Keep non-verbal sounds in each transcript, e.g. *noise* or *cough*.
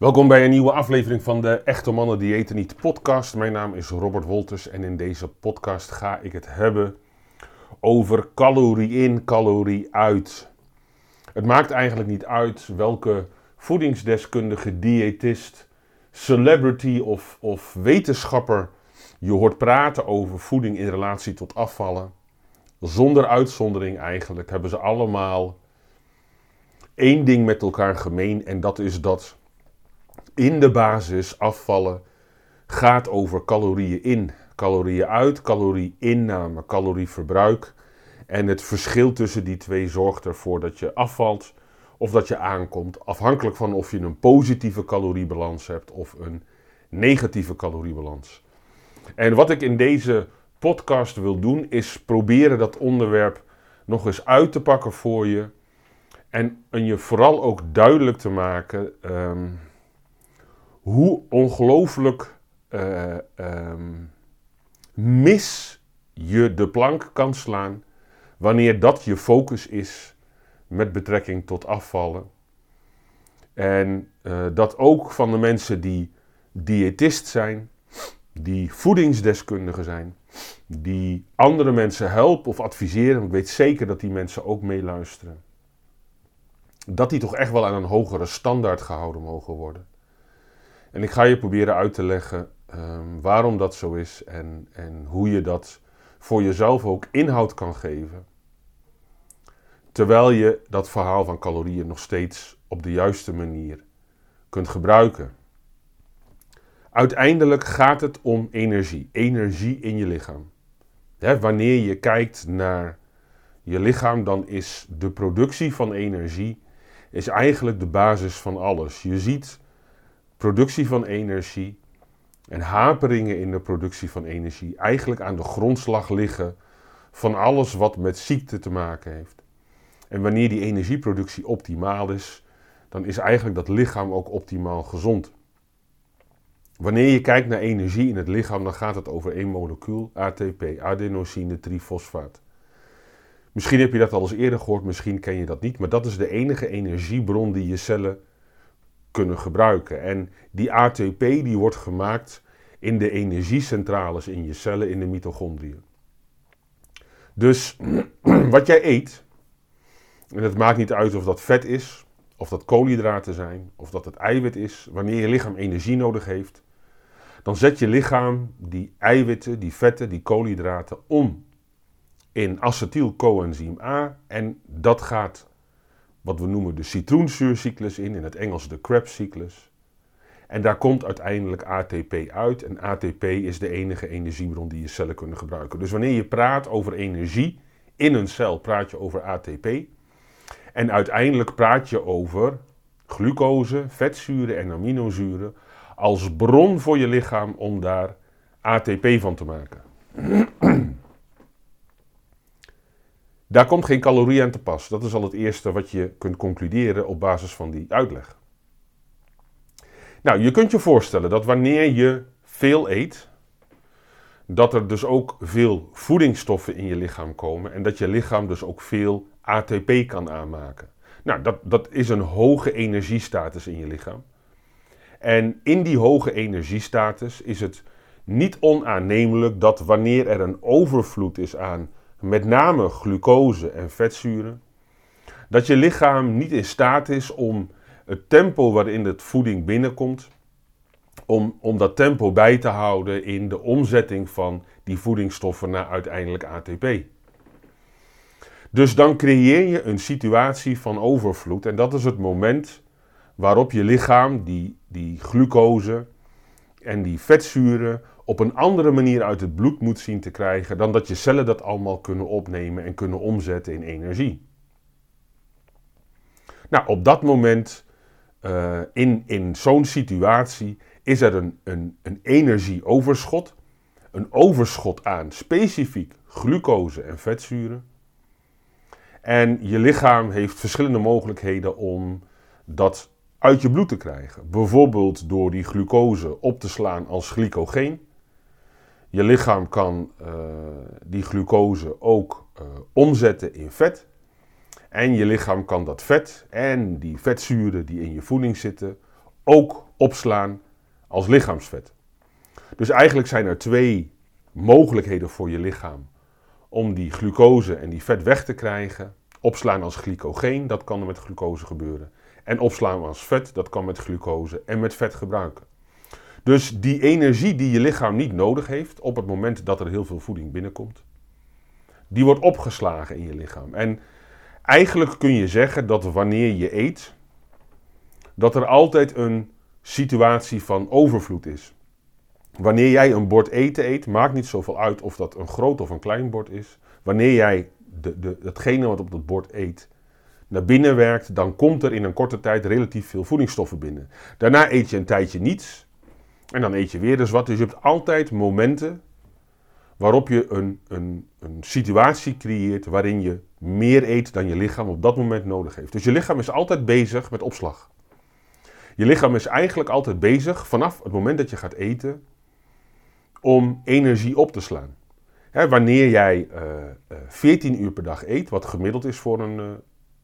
Welkom bij een nieuwe aflevering van de Echte Mannen Die Eten Niet podcast. Mijn naam is Robert Wolters en in deze podcast ga ik het hebben over calorie in, calorie uit. Het maakt eigenlijk niet uit welke voedingsdeskundige, diëtist, celebrity of, of wetenschapper je hoort praten over voeding in relatie tot afvallen. Zonder uitzondering eigenlijk hebben ze allemaal één ding met elkaar gemeen en dat is dat in de basis afvallen gaat over calorieën in, calorieën uit, calorieinname, calorieverbruik. En het verschil tussen die twee zorgt ervoor dat je afvalt of dat je aankomt, afhankelijk van of je een positieve caloriebalans hebt of een negatieve caloriebalans. En wat ik in deze podcast wil doen, is proberen dat onderwerp nog eens uit te pakken voor je. En, je vooral ook duidelijk te maken ehm, hoe ongelooflijk uh, mis je de plank kan slaan wanneer dat je focus is met betrekking tot afvallen. En uh, dat ook van de mensen die diëtist zijn, die voedingsdeskundigen zijn, die andere mensen helpen of adviseren. Ik weet zeker dat die mensen ook meeluisteren. Dat die toch echt wel aan een hogere standaard gehouden mogen worden. En ik ga je proberen uit te leggen um, waarom dat zo is en, en hoe je dat voor jezelf ook inhoud kan geven. Terwijl je dat verhaal van calorieën nog steeds op de juiste manier kunt gebruiken. Uiteindelijk gaat het om energie, energie in je lichaam. wanneer je kijkt naar je lichaam, dan is de productie van energie is eigenlijk de basis van alles. Je ziet productie van energie en haperingen in de productie van energie eigenlijk aan de grondslag liggen van alles wat met ziekte te maken heeft. En wanneer die energieproductie optimaal is, dan is eigenlijk dat lichaam ook optimaal gezond. Wanneer je kijkt naar energie in het lichaam, dan gaat het over één molecuul, ATP, adenosine trifosfaat. Misschien heb je dat al eens eerder gehoord, misschien ken je dat niet, maar dat is de enige energiebron die je cellen kunnen gebruiken. En die ATP die wordt gemaakt in de energiecentrales in je cellen, in de mitochondriën. Dus *clears throat* wat jij eet, en het maakt niet uit of dat vet is, of dat koolhydraten zijn, of dat het eiwit is, wanneer je lichaam energie nodig heeft, dan zet je lichaam die eiwitten, die vetten, die koolhydraten om in acetylcoenzym A en dat gaat wat we noemen de citroenzuurcyclus in, in het Engels de Krebscyclus. En daar komt uiteindelijk ATP uit. En ATP is de enige energiebron die je cellen kunnen gebruiken. Dus wanneer je praat over energie in een cel, praat je over ATP. En uiteindelijk praat je over glucose, vetzuren en aminozuren als bron voor je lichaam om daar ATP van te maken. Daar komt geen calorie aan te pas. Dat is al het eerste wat je kunt concluderen op basis van die uitleg. Nou, je kunt je voorstellen dat wanneer je veel eet, dat er dus ook veel voedingsstoffen in je lichaam komen en dat je lichaam dus ook veel ATP kan aanmaken. Nou, dat, dat is een hoge energiestatus in je lichaam. En in die hoge energiestatus is het niet onaannemelijk dat wanneer er een overvloed is aan met name glucose en vetzuren, dat je lichaam niet in staat is om het tempo waarin de voeding binnenkomt, om, om dat tempo bij te houden in de omzetting van die voedingsstoffen naar uiteindelijk ATP. Dus dan creëer je een situatie van overvloed en dat is het moment waarop je lichaam die, die glucose en die vetzuren op een andere manier uit het bloed moet zien te krijgen dan dat je cellen dat allemaal kunnen opnemen en kunnen omzetten in energie. Nou, op dat moment, uh, in, in zo'n situatie, is er een, een, een energieoverschot. Een overschot aan specifiek glucose en vetzuren. En je lichaam heeft verschillende mogelijkheden om dat uit je bloed te krijgen. Bijvoorbeeld door die glucose op te slaan als glycogeen. Je lichaam kan uh, die glucose ook uh, omzetten in vet. En je lichaam kan dat vet en die vetzuren die in je voeding zitten ook opslaan als lichaamsvet. Dus eigenlijk zijn er twee mogelijkheden voor je lichaam om die glucose en die vet weg te krijgen. Opslaan als glycogeen, dat kan met glucose gebeuren. En opslaan als vet, dat kan met glucose en met vet gebruiken. Dus die energie die je lichaam niet nodig heeft op het moment dat er heel veel voeding binnenkomt, die wordt opgeslagen in je lichaam. En eigenlijk kun je zeggen dat wanneer je eet, dat er altijd een situatie van overvloed is. Wanneer jij een bord eten eet, maakt niet zoveel uit of dat een groot of een klein bord is. Wanneer jij de, de, datgene wat op dat bord eet naar binnen werkt, dan komt er in een korte tijd relatief veel voedingsstoffen binnen. Daarna eet je een tijdje niets en dan eet je weer eens wat. Dus je hebt altijd momenten waarop je een, een, een situatie creëert waarin je meer eet dan je lichaam op dat moment nodig heeft. Dus je lichaam is altijd bezig met opslag. Je lichaam is eigenlijk altijd bezig vanaf het moment dat je gaat eten om energie op te slaan. wanneer jij uh, uh, 14 uur per dag eet, wat gemiddeld is voor een, uh,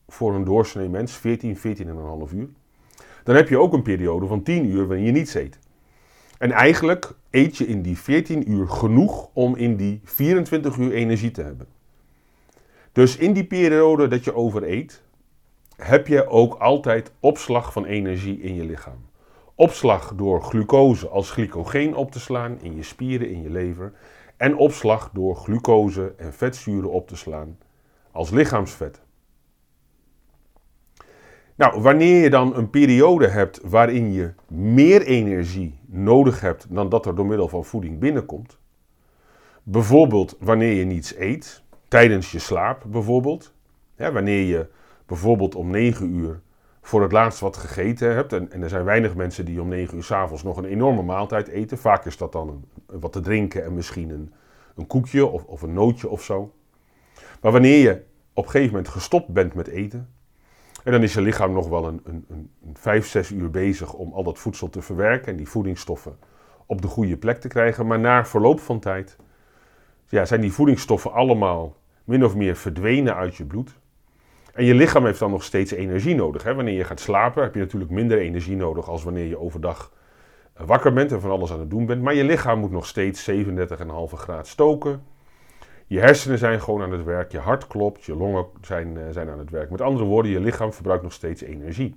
voor een doorsnee mens, 14, 14,5 uur, dan heb je ook een periode van 10 uur waarin je niets eet. En eigenlijk eet je in die 14 uur genoeg om in die 24 uur energie te hebben. Dus in die periode dat je overeet, heb je ook altijd opslag van energie in je lichaam. Opslag door glucose als glycogeen op te slaan in je spieren, in je lever. En opslag door glucose en vetzuren op te slaan als lichaamsvet. Nou, wanneer je dan een periode hebt waarin je meer energie nodig hebt dan dat er door middel van voeding binnenkomt, bijvoorbeeld wanneer je niets eet, tijdens je slaap bijvoorbeeld, wanneer je bijvoorbeeld om 9 uur voor het laatst wat gegeten hebt, en, en er zijn weinig mensen die om 9 uur s'avonds nog een enorme maaltijd eten, vaak is dat dan wat te drinken en misschien een, een koekje of, of een nootje of zo. Maar wanneer je op een gegeven moment gestopt bent met eten, en dan is je lichaam nog wel een, een, een, een 5, 6 uur bezig om al dat voedsel te verwerken en die voedingsstoffen op de goede plek te krijgen. Maar na verloop van tijd ja, zijn die voedingsstoffen allemaal min of meer verdwenen uit je bloed. En je lichaam heeft dan nog steeds energie nodig. Hè? Wanneer je gaat slapen heb je natuurlijk minder energie nodig als wanneer je overdag eh, wakker bent en van alles aan het doen bent. Maar je lichaam moet nog steeds 37,5 graden stoken. Je hersenen zijn gewoon aan het werk, je hart klopt, je longen zijn, eh, zijn aan het werk. Met andere woorden, je lichaam verbruikt nog steeds energie.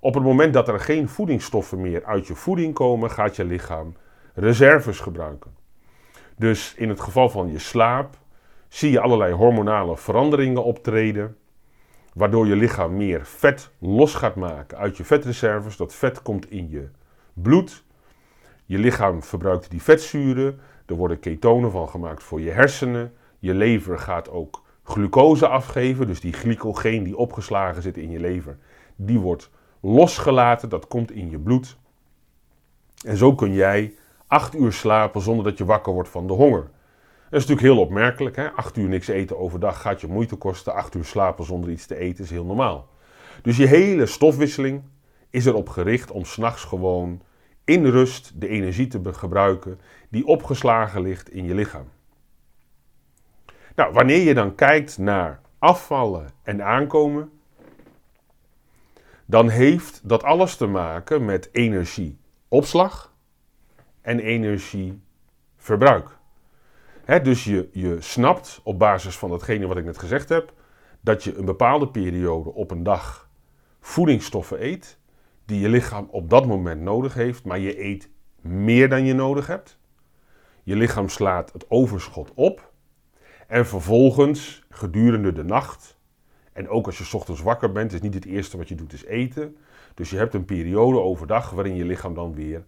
Op het moment dat er geen voedingsstoffen meer uit je voeding komen, gaat je lichaam reserves gebruiken. Dus in het geval van je slaap zie je allerlei hormonale veranderingen optreden, waardoor je lichaam meer vet los gaat maken uit je vetreserves. Dat vet komt in je bloed. Je lichaam verbruikt die vetzuren. Er worden ketonen van gemaakt voor je hersenen. Je lever gaat ook glucose afgeven. Dus die glycogeen die opgeslagen zit in je lever, die wordt losgelaten. Dat komt in je bloed. En zo kun jij acht uur slapen zonder dat je wakker wordt van de honger. Dat is natuurlijk heel opmerkelijk. Hè? Acht uur niks eten overdag gaat je moeite kosten. Acht uur slapen zonder iets te eten is heel normaal. Dus je hele stofwisseling is erop gericht om s'nachts gewoon in rust de energie te gebruiken die opgeslagen ligt in je lichaam. Nou, wanneer je dan kijkt naar afvallen en aankomen, dan heeft dat alles te maken met energieopslag en energieverbruik. dus je, je snapt op basis van datgene wat ik net gezegd heb, dat je een bepaalde periode op een dag voedingsstoffen eet die je lichaam op dat moment nodig heeft, maar je eet meer dan je nodig hebt. Je lichaam slaat het overschot op en vervolgens gedurende de nacht en ook als je ochtends wakker bent, is niet het eerste wat je doet is eten. Dus je hebt een periode overdag waarin je lichaam dan weer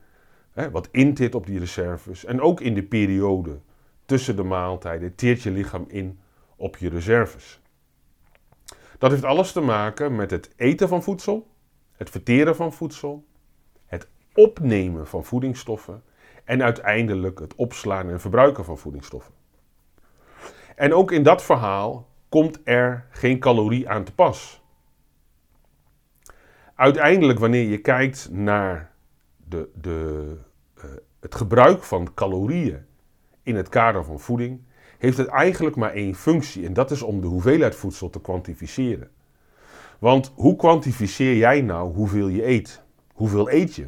hè, wat intit op die reserves. En ook in de periode tussen de maaltijden teert je lichaam in op je reserves. Dat heeft alles te maken met het eten van voedsel het verteren van voedsel, het opnemen van voedingsstoffen en uiteindelijk het opslaan en verbruiken van voedingsstoffen. En ook in dat verhaal komt er geen calorie aan te pas. Uiteindelijk, wanneer je kijkt naar de, de, uh, het gebruik van calorieën in het kader van voeding, heeft het eigenlijk maar één functie en dat is om de hoeveelheid voedsel te kwantificeren. Want hoe kwantificeer jij nou hoeveel je eet? hoeveel eet je?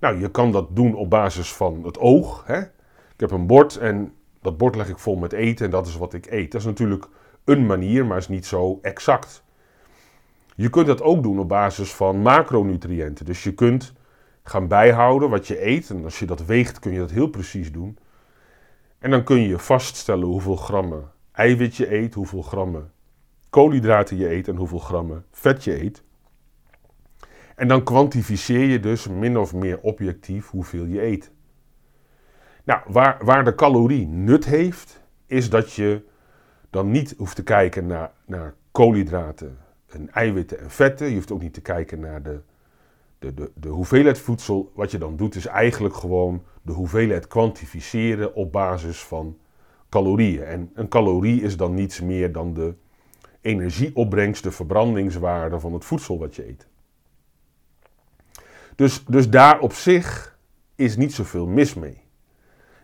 Nou, je kan dat doen op basis van het oog. Hè? Ik heb een bord en dat bord leg ik vol met eten en dat is wat ik eet. Dat is natuurlijk een manier, maar is niet zo exact. Je kunt dat ook doen op basis van macronutriënten. Dus je kunt gaan bijhouden wat je eet. En als je dat weegt, kun je dat heel precies doen. En dan kun je vaststellen hoeveel grammen eiwit je eet, hoeveel grammen koolhydraten je eet en hoeveel grammen vet je eet. En dan kwantificeer je dus min of meer objectief hoeveel je eet. Nou, waar, waar de calorie nut heeft, is dat je dan niet hoeft te kijken naar, naar koolhydraten en eiwitten en vetten. Je hoeft ook niet te kijken naar de, de, de, de hoeveelheid voedsel. Wat je dan doet is eigenlijk gewoon de hoeveelheid kwantificeren op basis van calorieën. En een calorie is dan niets meer dan de energieopbrengst, de verbrandingswaarde van het voedsel wat je eet. Dus, dus daar op zich is niet zoveel mis mee.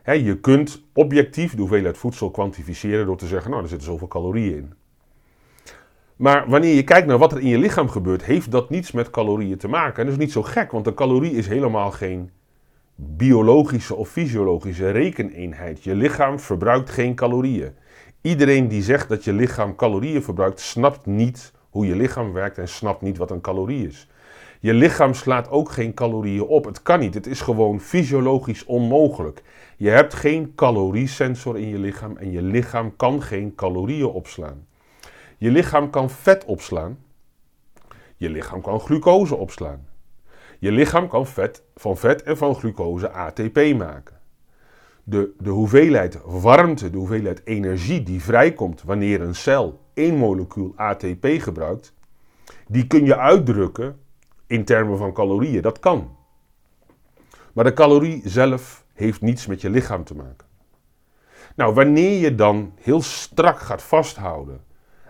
je kunt objectief de hoeveelheid voedsel kwantificeren door te zeggen, nou, er zitten zoveel calorieën in. Maar wanneer je kijkt naar wat er in je lichaam gebeurt, heeft dat niets met calorieën te maken. En dat is niet zo gek, want een calorie is helemaal geen biologische of fysiologische rekeneenheid. Je lichaam verbruikt geen calorieën. Iedereen die zegt dat je lichaam calorieën verbruikt, snapt niet hoe je lichaam werkt en snapt niet wat een calorie is. Je lichaam slaat ook geen calorieën op. Het kan niet. Het is gewoon fysiologisch onmogelijk. Je hebt geen caloriesensor in je lichaam en je lichaam kan geen calorieën opslaan. Je lichaam kan vet opslaan. Je lichaam kan glucose opslaan. Je lichaam kan vet, van vet en van glucose ATP maken. De, de hoeveelheid warmte, de hoeveelheid energie die vrijkomt wanneer een cel één molecuul ATP gebruikt, die kun je uitdrukken in termen van calorieën. Dat kan. Maar de calorie zelf heeft niets met je lichaam te maken. Nou, wanneer je dan heel strak gaat vasthouden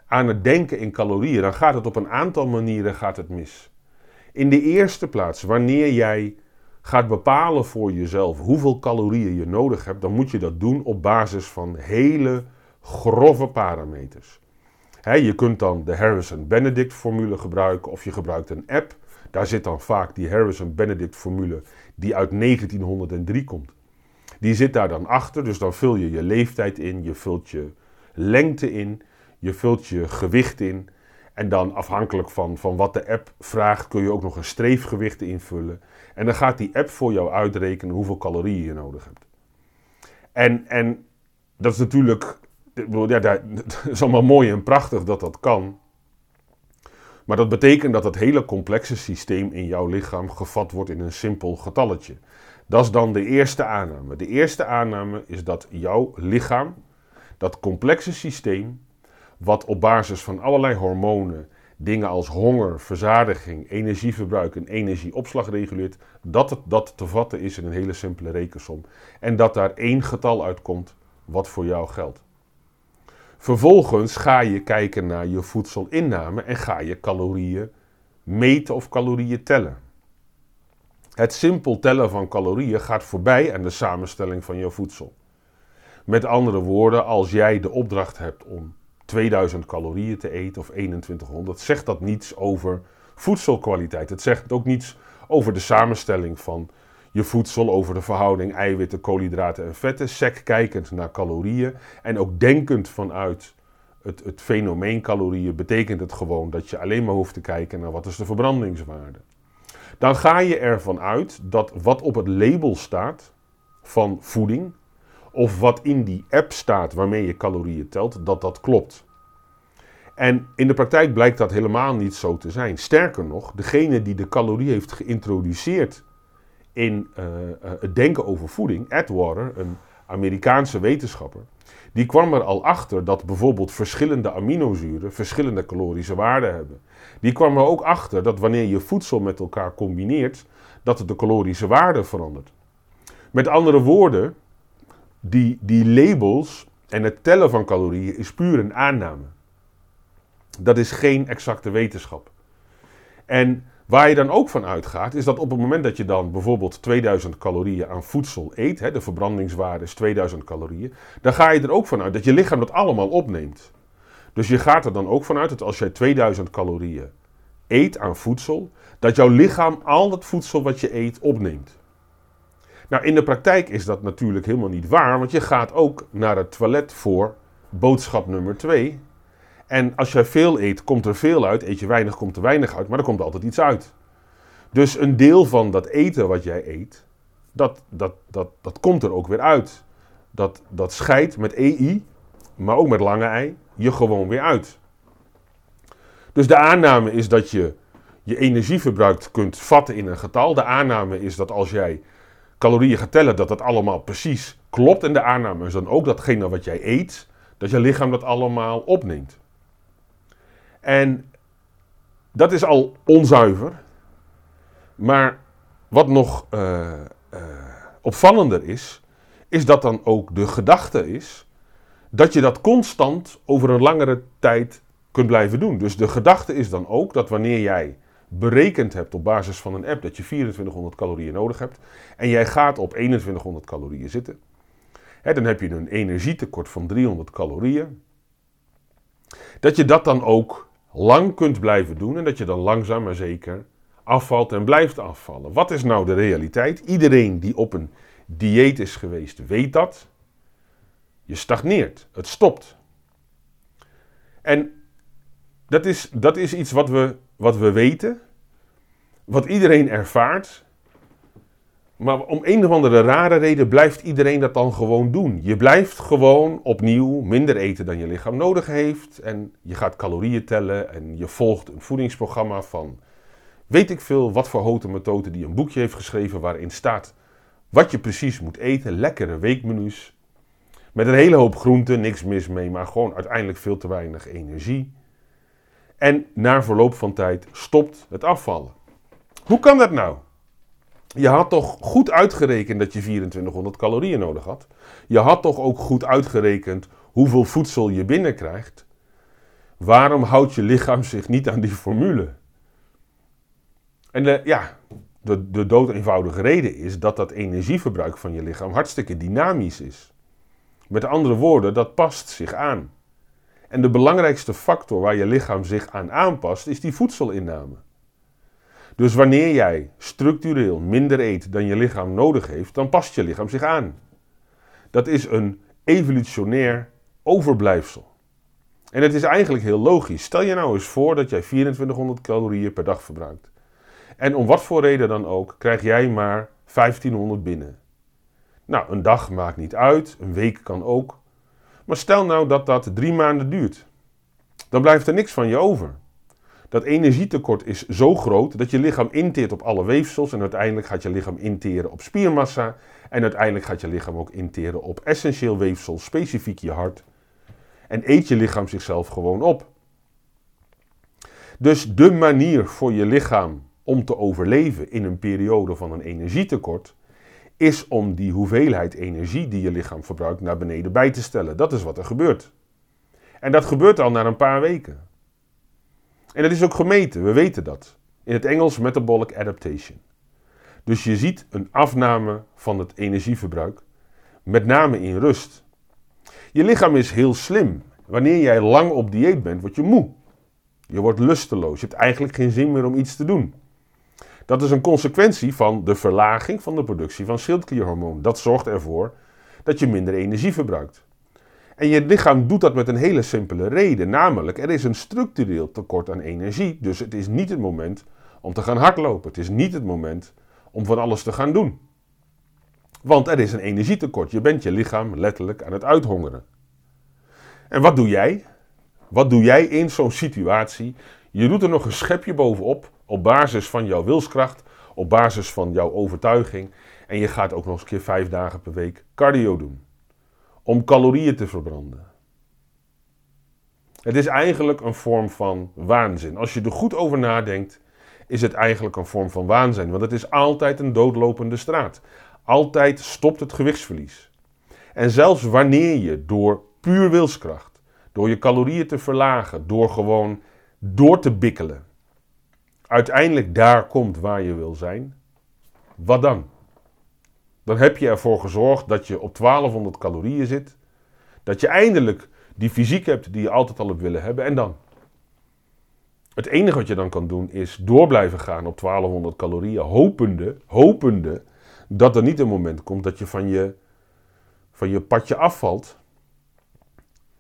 aan het denken in calorieën, dan gaat het op een aantal manieren gaat het mis. In de eerste plaats, wanneer jij gaat bepalen voor jezelf hoeveel calorieën je nodig hebt, dan moet je dat doen op basis van hele grove parameters. je kunt dan de Harrison-Benedict formule gebruiken of je gebruikt een app. Daar zit dan vaak die Harrison-Benedict formule die uit 1903 komt. Die zit daar dan achter, dus dan vul je je leeftijd in, je vult je lengte in, je vult je gewicht in. En dan afhankelijk van, van wat de app vraagt, kun je ook nog een streefgewicht invullen. En dan gaat die app voor jou uitrekenen hoeveel calorieën je nodig hebt. En, en dat is natuurlijk, ja, dat *laughs* is allemaal mooi en prachtig dat dat kan. Maar dat betekent dat het hele complexe systeem in jouw lichaam gevat wordt in een simpel getalletje. Dat is dan de eerste aanname. De eerste aanname is dat jouw lichaam, dat complexe systeem, wat op basis van allerlei hormonen dingen als honger, verzadiging, energieverbruik en energieopslag reguleert, dat het dat te vatten is in een hele simpele rekensom. En dat daar één getal uitkomt wat voor jou geldt. Vervolgens ga je kijken naar je voedselinname en ga je calorieën meten of calorieën tellen. Het simpel tellen van calorieën gaat voorbij aan de samenstelling van je voedsel. Met andere woorden, als jij de opdracht hebt om 2000 calorieën te eten of 2100, zegt dat niets over voedselkwaliteit. Het zegt ook niets over de samenstelling van je voedsel, over de verhouding eiwitten, koolhydraten en vetten. Sec kijkend naar calorieën en ook denkend vanuit het, het fenomeen calorieën, betekent het gewoon dat je alleen maar hoeft te kijken naar wat is de verbrandingswaarde. Dan ga je ervan uit dat wat op het label staat van voeding, of wat in die app staat waarmee je calorieën telt, dat dat klopt. En in de praktijk blijkt dat helemaal niet zo te zijn. Sterker nog, degene die de calorie heeft geïntroduceerd in uh, het denken over voeding, Atwater, een Amerikaanse wetenschapper, die kwam er al achter dat bijvoorbeeld verschillende aminozuren verschillende calorische waarden hebben. Die kwam er ook achter dat wanneer je voedsel met elkaar combineert, dat de calorische waarde verandert. Met andere woorden, die, die labels en het tellen van calorieën is puur een aanname. Dat is geen exacte wetenschap. En waar je dan ook van uitgaat, is dat op het moment dat je dan bijvoorbeeld 2000 calorieën aan voedsel eet, hè, de verbrandingswaarde is 2000 calorieën, dan ga je er ook vanuit dat je lichaam dat allemaal opneemt. Dus je gaat er dan ook vanuit dat als jij 2000 calorieën eet aan voedsel, Dat jouw lichaam al het voedsel wat je eet opneemt. Nou, in de praktijk is dat natuurlijk helemaal niet waar, want je gaat ook naar het toilet voor boodschap nummer 2. En als jij veel eet, komt er veel uit. Eet je weinig, komt er weinig uit, maar er komt altijd iets uit. Dus een deel van dat eten wat jij eet, dat, dat, dat, dat komt er ook weer uit. Dat, dat scheidt met EI, maar ook met lange ei, je gewoon weer uit. Dus de aanname is dat je je energieverbruik kunt vatten in een getal. De aanname is dat als jij calorieën gaat tellen, dat dat allemaal precies klopt. En de aanname is dan ook datgene wat jij eet, dat je lichaam dat allemaal opneemt. En dat is al onzuiver. Maar wat nog uh, uh, opvallender is, is dat dan ook de gedachte is dat je dat constant over een langere tijd kunt blijven doen. Dus de gedachte is dan ook dat wanneer jij berekend hebt op basis van een app dat je 2400 calorieën nodig hebt en jij gaat op 2100 calorieën zitten, hè, dan heb je een energietekort van 300 calorieën. Dat je dat dan ook lang kunt blijven doen en dat je dan langzaam maar zeker afvalt en blijft afvallen. Wat is nou de realiteit? Iedereen die op een dieet is geweest weet dat. Je stagneert, het stopt. En dat is, dat is iets wat we, wat we weten, wat iedereen ervaart. Maar om een of andere rare reden blijft iedereen dat dan gewoon doen. Je blijft gewoon opnieuw minder eten dan je lichaam nodig heeft. En je gaat calorieën tellen en je volgt een voedingsprogramma van weet ik veel wat voor houten methode die een boekje heeft geschreven waarin staat wat je precies moet eten. Lekkere weekmenu's. Met een hele hoop groenten, niks mis mee, maar gewoon uiteindelijk veel te weinig energie. En na verloop van tijd stopt het afvallen. Hoe kan dat nou? Je had toch goed uitgerekend dat je 2400 calorieën nodig had. Je had toch ook goed uitgerekend hoeveel voedsel je binnenkrijgt. Waarom houdt je lichaam zich niet aan die formule? En de, ja, de, de dood eenvoudige reden is dat dat energieverbruik van je lichaam hartstikke dynamisch is. Met andere woorden, dat past zich aan. En de belangrijkste factor waar je lichaam zich aan aanpast, is die voedselinname. Dus wanneer jij structureel minder eet dan je lichaam nodig heeft, dan past je lichaam zich aan. Dat is een evolutionair overblijfsel. En het is eigenlijk heel logisch. Stel je nou eens voor dat jij 2400 calorieën per dag verbruikt. En om wat voor reden dan ook, krijg jij maar 1500 binnen. Nou, een dag maakt niet uit, een week kan ook. Maar stel nou dat dat drie maanden duurt. Dan blijft er niks van je over. Dat energietekort is zo groot dat je lichaam inteert op alle weefsels en uiteindelijk gaat je lichaam interen op spiermassa en uiteindelijk gaat je lichaam ook interen op essentieel weefsel, specifiek je hart. En eet je lichaam zichzelf gewoon op. Dus de manier voor je lichaam om te overleven in een periode van een energietekort, is om die hoeveelheid energie die je lichaam verbruikt naar beneden bij te stellen. Dat is wat er gebeurt. En dat gebeurt al na een paar weken. En dat is ook gemeten, we weten dat. In het Engels metabolic adaptation. Dus je ziet een afname van het energieverbruik, met name in rust. Je lichaam is heel slim. Wanneer jij lang op dieet bent, word je moe. Je wordt lusteloos. Je hebt eigenlijk geen zin meer om iets te doen. Dat is een consequentie van de verlaging van de productie van schildklierhormoon. Dat zorgt ervoor dat je minder energie verbruikt. En je lichaam doet dat met een hele simpele reden, namelijk er is een structureel tekort aan energie, dus het is niet het moment om te gaan hardlopen. Het is niet het moment om van alles te gaan doen. Want er is een energietekort. Je bent je lichaam letterlijk aan het uithongeren. En wat doe jij? Wat doe jij in zo'n situatie? Je doet er nog een schepje bovenop op basis van jouw wilskracht, op basis van jouw overtuiging. En je gaat ook nog eens een keer vijf dagen per week cardio doen. Om calorieën te verbranden. Het is eigenlijk een vorm van waanzin. Als je er goed over nadenkt, is het eigenlijk een vorm van waanzin. Want het is altijd een doodlopende straat. Altijd stopt het gewichtsverlies. En zelfs wanneer je door puur wilskracht, door je calorieën te verlagen, door gewoon door te bikkelen, uiteindelijk daar komt waar je wil zijn, wat dan? Dan heb je ervoor gezorgd dat je op 1200 calorieën zit, dat je eindelijk die fysiek hebt die je altijd al hebt willen hebben. En dan? het enige wat je dan kan doen is door blijven gaan op 1200 calorieën, hopende, hopende dat er niet een moment komt dat je van je, van je padje afvalt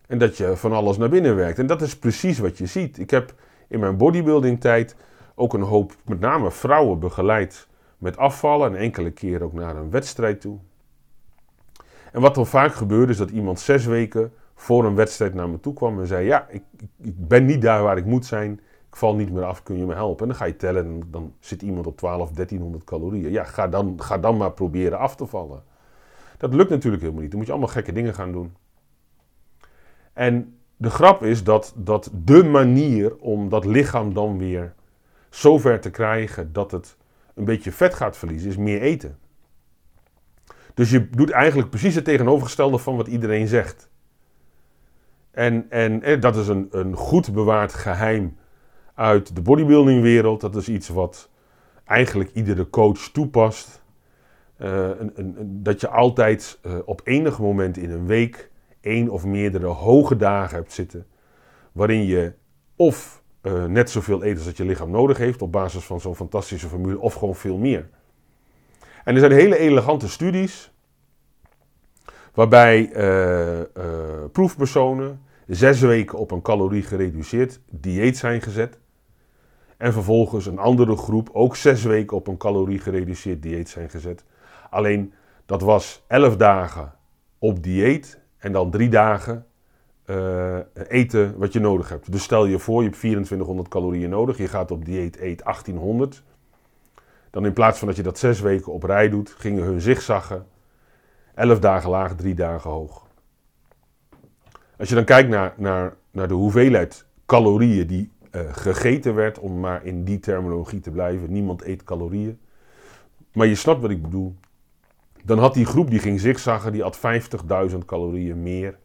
en dat je van alles naar binnen werkt. En dat is precies wat je ziet. Ik heb in mijn bodybuilding tijd ook een hoop, met name vrouwen, begeleid met afvallen en enkele keer ook naar een wedstrijd toe. En wat dan vaak gebeurde is dat iemand zes weken voor een wedstrijd naar me toe kwam en zei: Ja, ik, ik ben niet daar waar ik moet zijn. Ik val niet meer af, kun je me helpen? En dan ga je tellen en dan zit iemand op 12, 1300 calorieën. Ja, ga dan, ga dan maar proberen af te vallen. Dat lukt natuurlijk helemaal niet. Dan moet je allemaal gekke dingen gaan doen. En de grap is dat, dat de manier om dat lichaam dan weer zover te krijgen dat het een beetje vet gaat verliezen, is meer eten. Dus je doet eigenlijk precies het tegenovergestelde van wat iedereen zegt. En, en, en dat is een, een goed bewaard geheim uit de bodybuildingwereld. Dat is iets wat eigenlijk iedere coach toepast. Uh, een, een, dat je altijd uh, op enig moment in een week één of meerdere hoge dagen hebt zitten. Waarin je of uh, net zoveel eet als dat je lichaam nodig heeft op basis van zo'n fantastische formule, of gewoon veel meer. En er zijn hele elegante studies waarbij uh, uh, proefpersonen zes weken op een calorie gereduceerd dieet zijn gezet. En vervolgens een andere groep ook zes weken op een calorie gereduceerd dieet zijn gezet. Alleen dat was elf dagen op dieet en dan drie dagen uh, eten wat je nodig hebt. Dus stel je voor, je hebt 2400 calorieën nodig, je gaat op dieet, eet 1800. Dan in plaats van dat je dat zes weken op rij doet, gingen hun zigzaggen. Elf dagen laag, drie dagen hoog. Als je dan kijkt naar, naar, naar de hoeveelheid calorieën die uh, gegeten werd, om maar in die terminologie te blijven, niemand eet calorieën. Maar je snapt wat ik bedoel. Dan had die groep die ging zigzaggen, die had 50.000 calorieën meer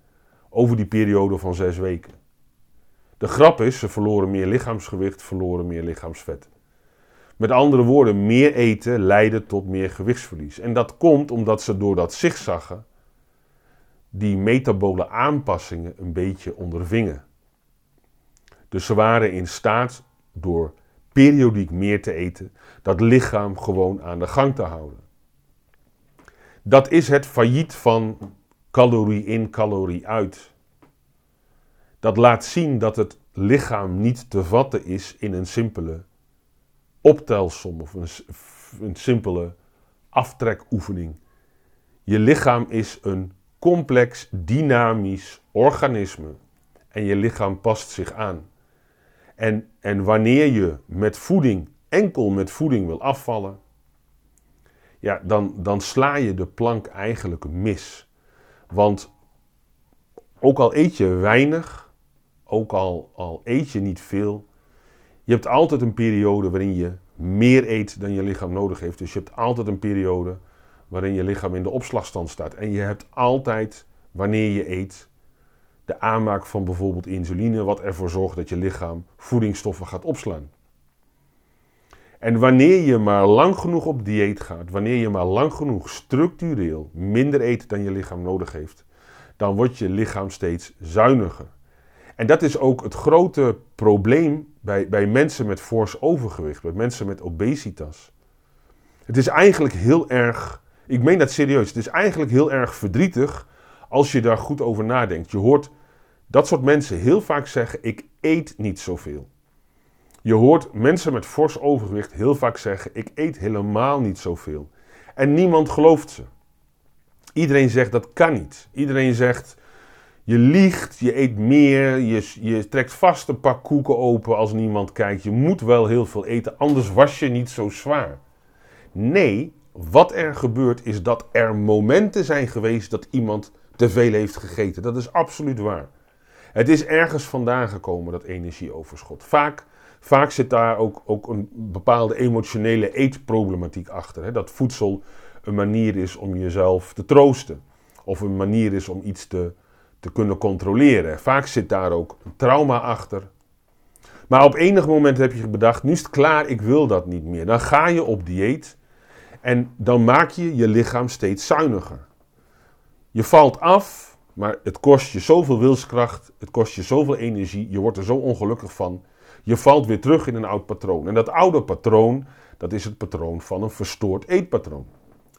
over die periode van zes weken. De grap is, ze verloren meer lichaamsgewicht, verloren meer lichaamsvet. Met andere woorden, meer eten leidde tot meer gewichtsverlies. En dat komt omdat ze door dat zigzaggen die metabole aanpassingen een beetje ondervingen. Dus ze waren in staat door periodiek meer te eten, dat lichaam gewoon aan de gang te houden. Dat is het failliet van calorie in, calorie uit. Dat laat zien dat het lichaam niet te vatten is in een simpele optelsom of een, een simpele aftrekoefening. Je lichaam is een complex, dynamisch organisme en je lichaam past zich aan. En, en wanneer je met voeding, enkel met voeding wil afvallen, ja, dan, dan sla je de plank eigenlijk mis. Want ook al eet je weinig, ook al, al eet je niet veel, je hebt altijd een periode waarin je meer eet dan je lichaam nodig heeft. Dus je hebt altijd een periode waarin je lichaam in de opslagstand staat. En je hebt altijd, wanneer je eet, de aanmaak van bijvoorbeeld insuline, wat ervoor zorgt dat je lichaam voedingsstoffen gaat opslaan. En wanneer je maar lang genoeg op dieet gaat, wanneer je maar lang genoeg structureel minder eet dan je lichaam nodig heeft, dan wordt je lichaam steeds zuiniger. En dat is ook het grote probleem bij, bij mensen met fors overgewicht, bij mensen met obesitas. Het is eigenlijk heel erg, ik meen dat serieus, het is eigenlijk heel erg verdrietig als je daar goed over nadenkt. Je hoort dat soort mensen heel vaak zeggen: Ik eet niet zoveel. Je hoort mensen met fors overgewicht heel vaak zeggen: Ik eet helemaal niet zoveel. En niemand gelooft ze. Iedereen zegt dat kan niet. Iedereen zegt: Je liegt, je eet meer, je, je trekt vast een pak koeken open als niemand kijkt. Je moet wel heel veel eten, anders was je niet zo zwaar. Nee, wat er gebeurt is dat er momenten zijn geweest dat iemand te veel heeft gegeten. Dat is absoluut waar. Het is ergens vandaan gekomen, dat energieoverschot. Vaak, vaak zit daar ook, ook een bepaalde emotionele eetproblematiek achter. Hè? Dat voedsel een manier is om jezelf te troosten. Of een manier is om iets te, te kunnen controleren. Vaak zit daar ook een trauma achter. Maar op enig moment heb je bedacht, nu is het klaar, ik wil dat niet meer. Dan ga je op dieet en dan maak je je lichaam steeds zuiniger. Je valt af, maar het kost je zoveel wilskracht, het kost je zoveel energie, je wordt er zo ongelukkig van. Je valt weer terug in een oud patroon. En dat oude patroon, dat is het patroon van een verstoord eetpatroon.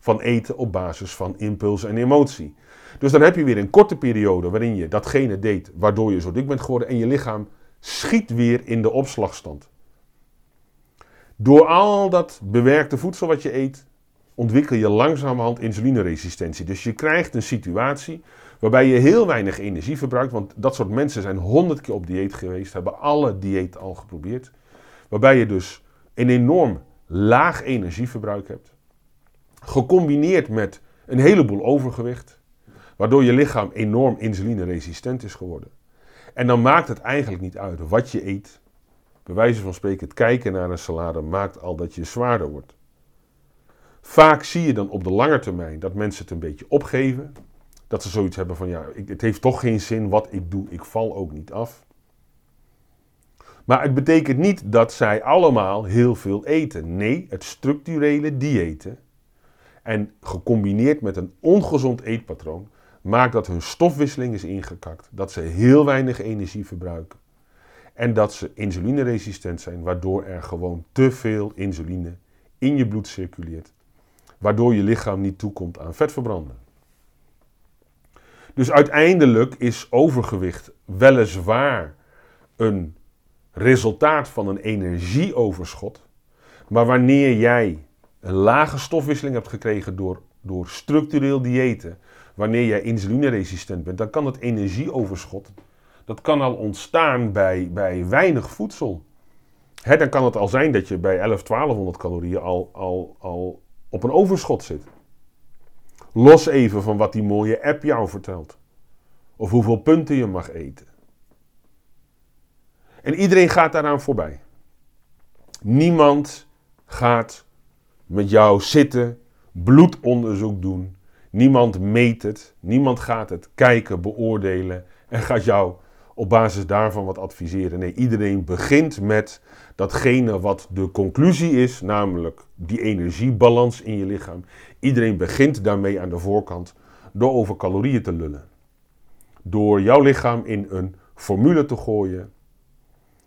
Van eten op basis van impuls en emotie. Dus dan heb je weer een korte periode waarin je datgene deed waardoor je zo dik bent geworden en je lichaam schiet weer in de opslagstand. Door al dat bewerkte voedsel wat je eet, ontwikkel je langzamerhand insulineresistentie. Dus je krijgt een situatie waarbij je heel weinig energie verbruikt. Want dat soort mensen zijn honderd keer op dieet geweest, hebben alle dieet al geprobeerd. Waarbij je dus een enorm laag energieverbruik hebt. Gecombineerd met een heleboel overgewicht. Waardoor je lichaam enorm insulineresistent is geworden. En dan maakt het eigenlijk niet uit wat je eet. Bij wijze van spreken, het kijken naar een salade maakt al dat je zwaarder wordt. Vaak zie je dan op de lange termijn dat mensen het een beetje opgeven. Dat ze zoiets hebben van ja, het heeft toch geen zin wat ik doe, ik val ook niet af. Maar het betekent niet dat zij allemaal heel veel eten. Nee, het structurele diëten en gecombineerd met een ongezond eetpatroon maakt dat hun stofwisseling is ingekakt, dat ze heel weinig energie verbruiken en dat ze insulineresistent zijn, waardoor er gewoon te veel insuline in je bloed circuleert, waardoor je lichaam niet toekomt aan vetverbranden. Dus uiteindelijk is overgewicht weliswaar een resultaat van een energieoverschot, maar wanneer jij een lage stofwisseling hebt gekregen door, door structureel diëten, wanneer jij insulineresistent bent, dan kan het energieoverschot, dat kan al ontstaan bij, bij weinig voedsel. Hè, dan kan het al zijn dat je bij 11, 1200 calorieën al, al, al op een overschot zit. Los even van wat die mooie app jou vertelt. Of hoeveel punten je mag eten. En iedereen gaat daaraan voorbij. Niemand gaat met jou zitten, bloedonderzoek doen. Niemand meet het. Niemand gaat het kijken, beoordelen en gaat jou op basis daarvan wat adviseren. Nee, iedereen begint met datgene wat de conclusie is, namelijk die energiebalans in je lichaam. Iedereen begint daarmee aan de voorkant door over calorieën te lullen. Door jouw lichaam in een formule te gooien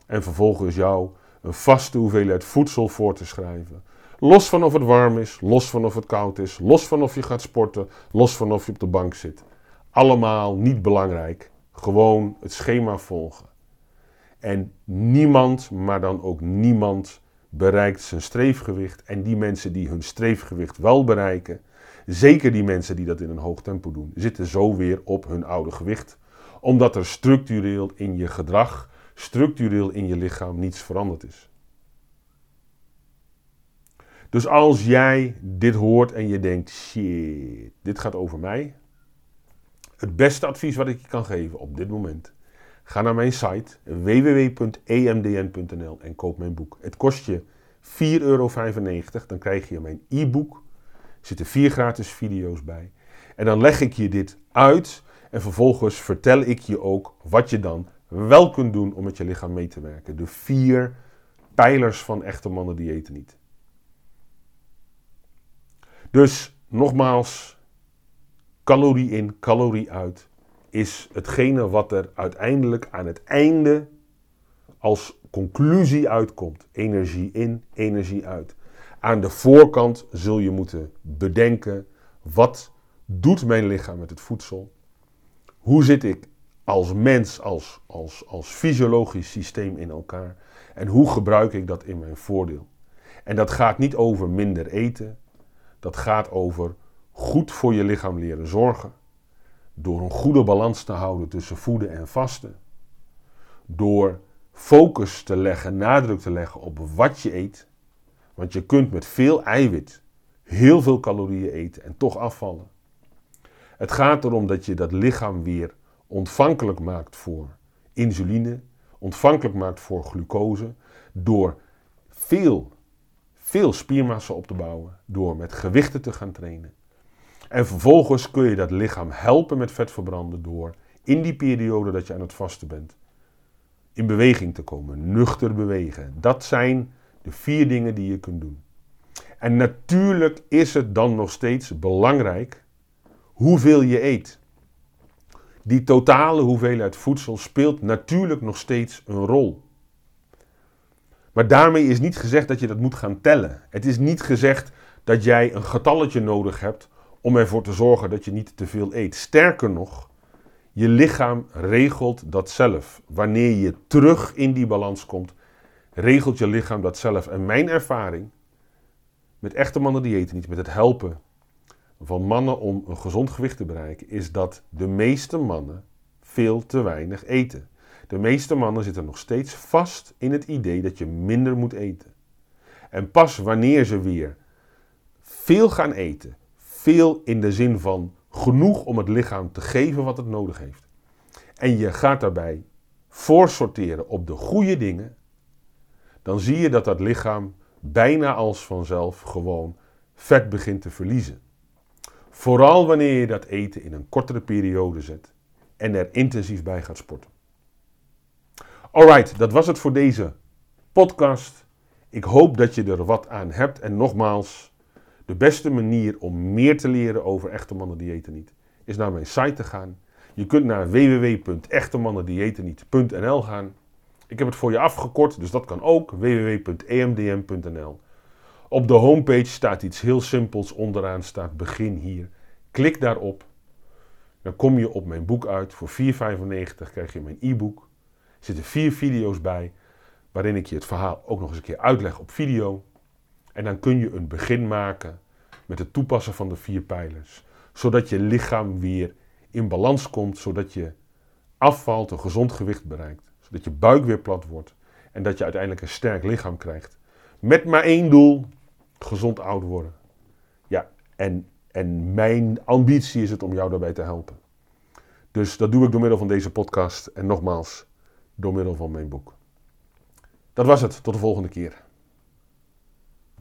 en vervolgens jou een vaste hoeveelheid voedsel voor te schrijven. Los van of het warm is, los van of het koud is, los van of je gaat sporten, los van of je op de bank zit. Allemaal niet belangrijk. Gewoon het schema volgen. En niemand, maar dan ook niemand, bereikt zijn streefgewicht. En die mensen die hun streefgewicht wel bereiken, zeker die mensen die dat in een hoog tempo doen, zitten zo weer op hun oude gewicht. Omdat er structureel in je gedrag, structureel in je lichaam niets veranderd is. Dus als jij dit hoort en je denkt, shit, dit gaat over mij. Het beste advies wat ik je kan geven op dit moment. Ga naar mijn site www.emdn.nl en koop mijn boek. Het kost je 4,95 euro. Dan krijg je mijn e-book. Er zitten vier gratis video's bij. En dan leg ik je dit uit. En vervolgens vertel ik je ook wat je dan wel kunt doen om met je lichaam mee te werken. De vier pijlers van echte mannen die eten niet. Dus nogmaals, calorie in, calorie uit is hetgene wat er uiteindelijk aan het einde als conclusie uitkomt. Energie in, energie uit. Aan de voorkant zul je moeten bedenken: wat doet mijn lichaam met het voedsel? Hoe zit ik als mens, als, als, als fysiologisch systeem in elkaar? En hoe gebruik ik dat in mijn voordeel? En dat gaat niet over minder eten. Dat gaat over goed voor je lichaam leren zorgen. Door een goede balans te houden tussen voeden en vasten. Door focus te leggen, nadruk te leggen op wat je eet. Want je kunt met veel eiwit heel veel calorieën eten en toch afvallen. Het gaat erom dat je dat lichaam weer ontvankelijk maakt voor insuline, ontvankelijk maakt voor glucose, door veel veel spiermassa op te bouwen door met gewichten te gaan trainen. En vervolgens kun je dat lichaam helpen met vet verbranden door in die periode dat je aan het vasten bent in beweging te komen, nuchter bewegen. Dat zijn de vier dingen die je kunt doen. En natuurlijk is het dan nog steeds belangrijk hoeveel je eet. Die totale hoeveelheid voedsel speelt natuurlijk nog steeds een rol. Maar daarmee is niet gezegd dat je dat moet gaan tellen. Het is niet gezegd dat jij een getalletje nodig hebt om ervoor te zorgen dat je niet te veel eet. Sterker nog, je lichaam regelt dat zelf. Wanneer je terug in die balans komt, regelt je lichaam dat zelf. En mijn ervaring met echte mannen die eten niet, met het helpen van mannen om een gezond gewicht te bereiken, is dat de meeste mannen veel te weinig eten. De meeste mannen zitten nog steeds vast in het idee dat je minder moet eten. En pas wanneer ze weer veel gaan eten, veel in de zin van genoeg om het lichaam te geven wat het nodig heeft, en je gaat daarbij voorsorteren op de goede dingen, dan zie je dat dat lichaam bijna als vanzelf gewoon vet begint te verliezen. Vooral wanneer je dat eten in een kortere periode zet en er intensief bij gaat sporten. Alright, dat was het voor deze podcast. Ik hoop dat je er wat aan hebt. En nogmaals, de beste manier om meer te leren over echte mannen diëten niet, is naar mijn site te gaan. Je kunt naar www.echtemannendietenniet.nl gaan. Ik heb het voor je afgekort, dus dat kan ook. www.emdm.nl Op de homepage staat iets heel simpels. Onderaan staat begin hier. Klik daarop. Dan kom je op mijn boek uit. Voor 4,95 krijg je mijn e-book. Er zitten vier video's bij, waarin ik je het verhaal ook nog eens een keer uitleg op video. En dan kun je een begin maken met het toepassen van de vier pijlers. Zodat je lichaam weer in balans komt, zodat je afvalt, een gezond gewicht bereikt. Zodat je buik weer plat wordt en dat je uiteindelijk een sterk lichaam krijgt. Met maar één doel, gezond oud worden. Ja, en, en mijn ambitie is het om jou daarbij te helpen. Dus dat doe ik door middel van deze podcast. En nogmaals, door middel van mijn boek. Dat was het. Tot de volgende keer.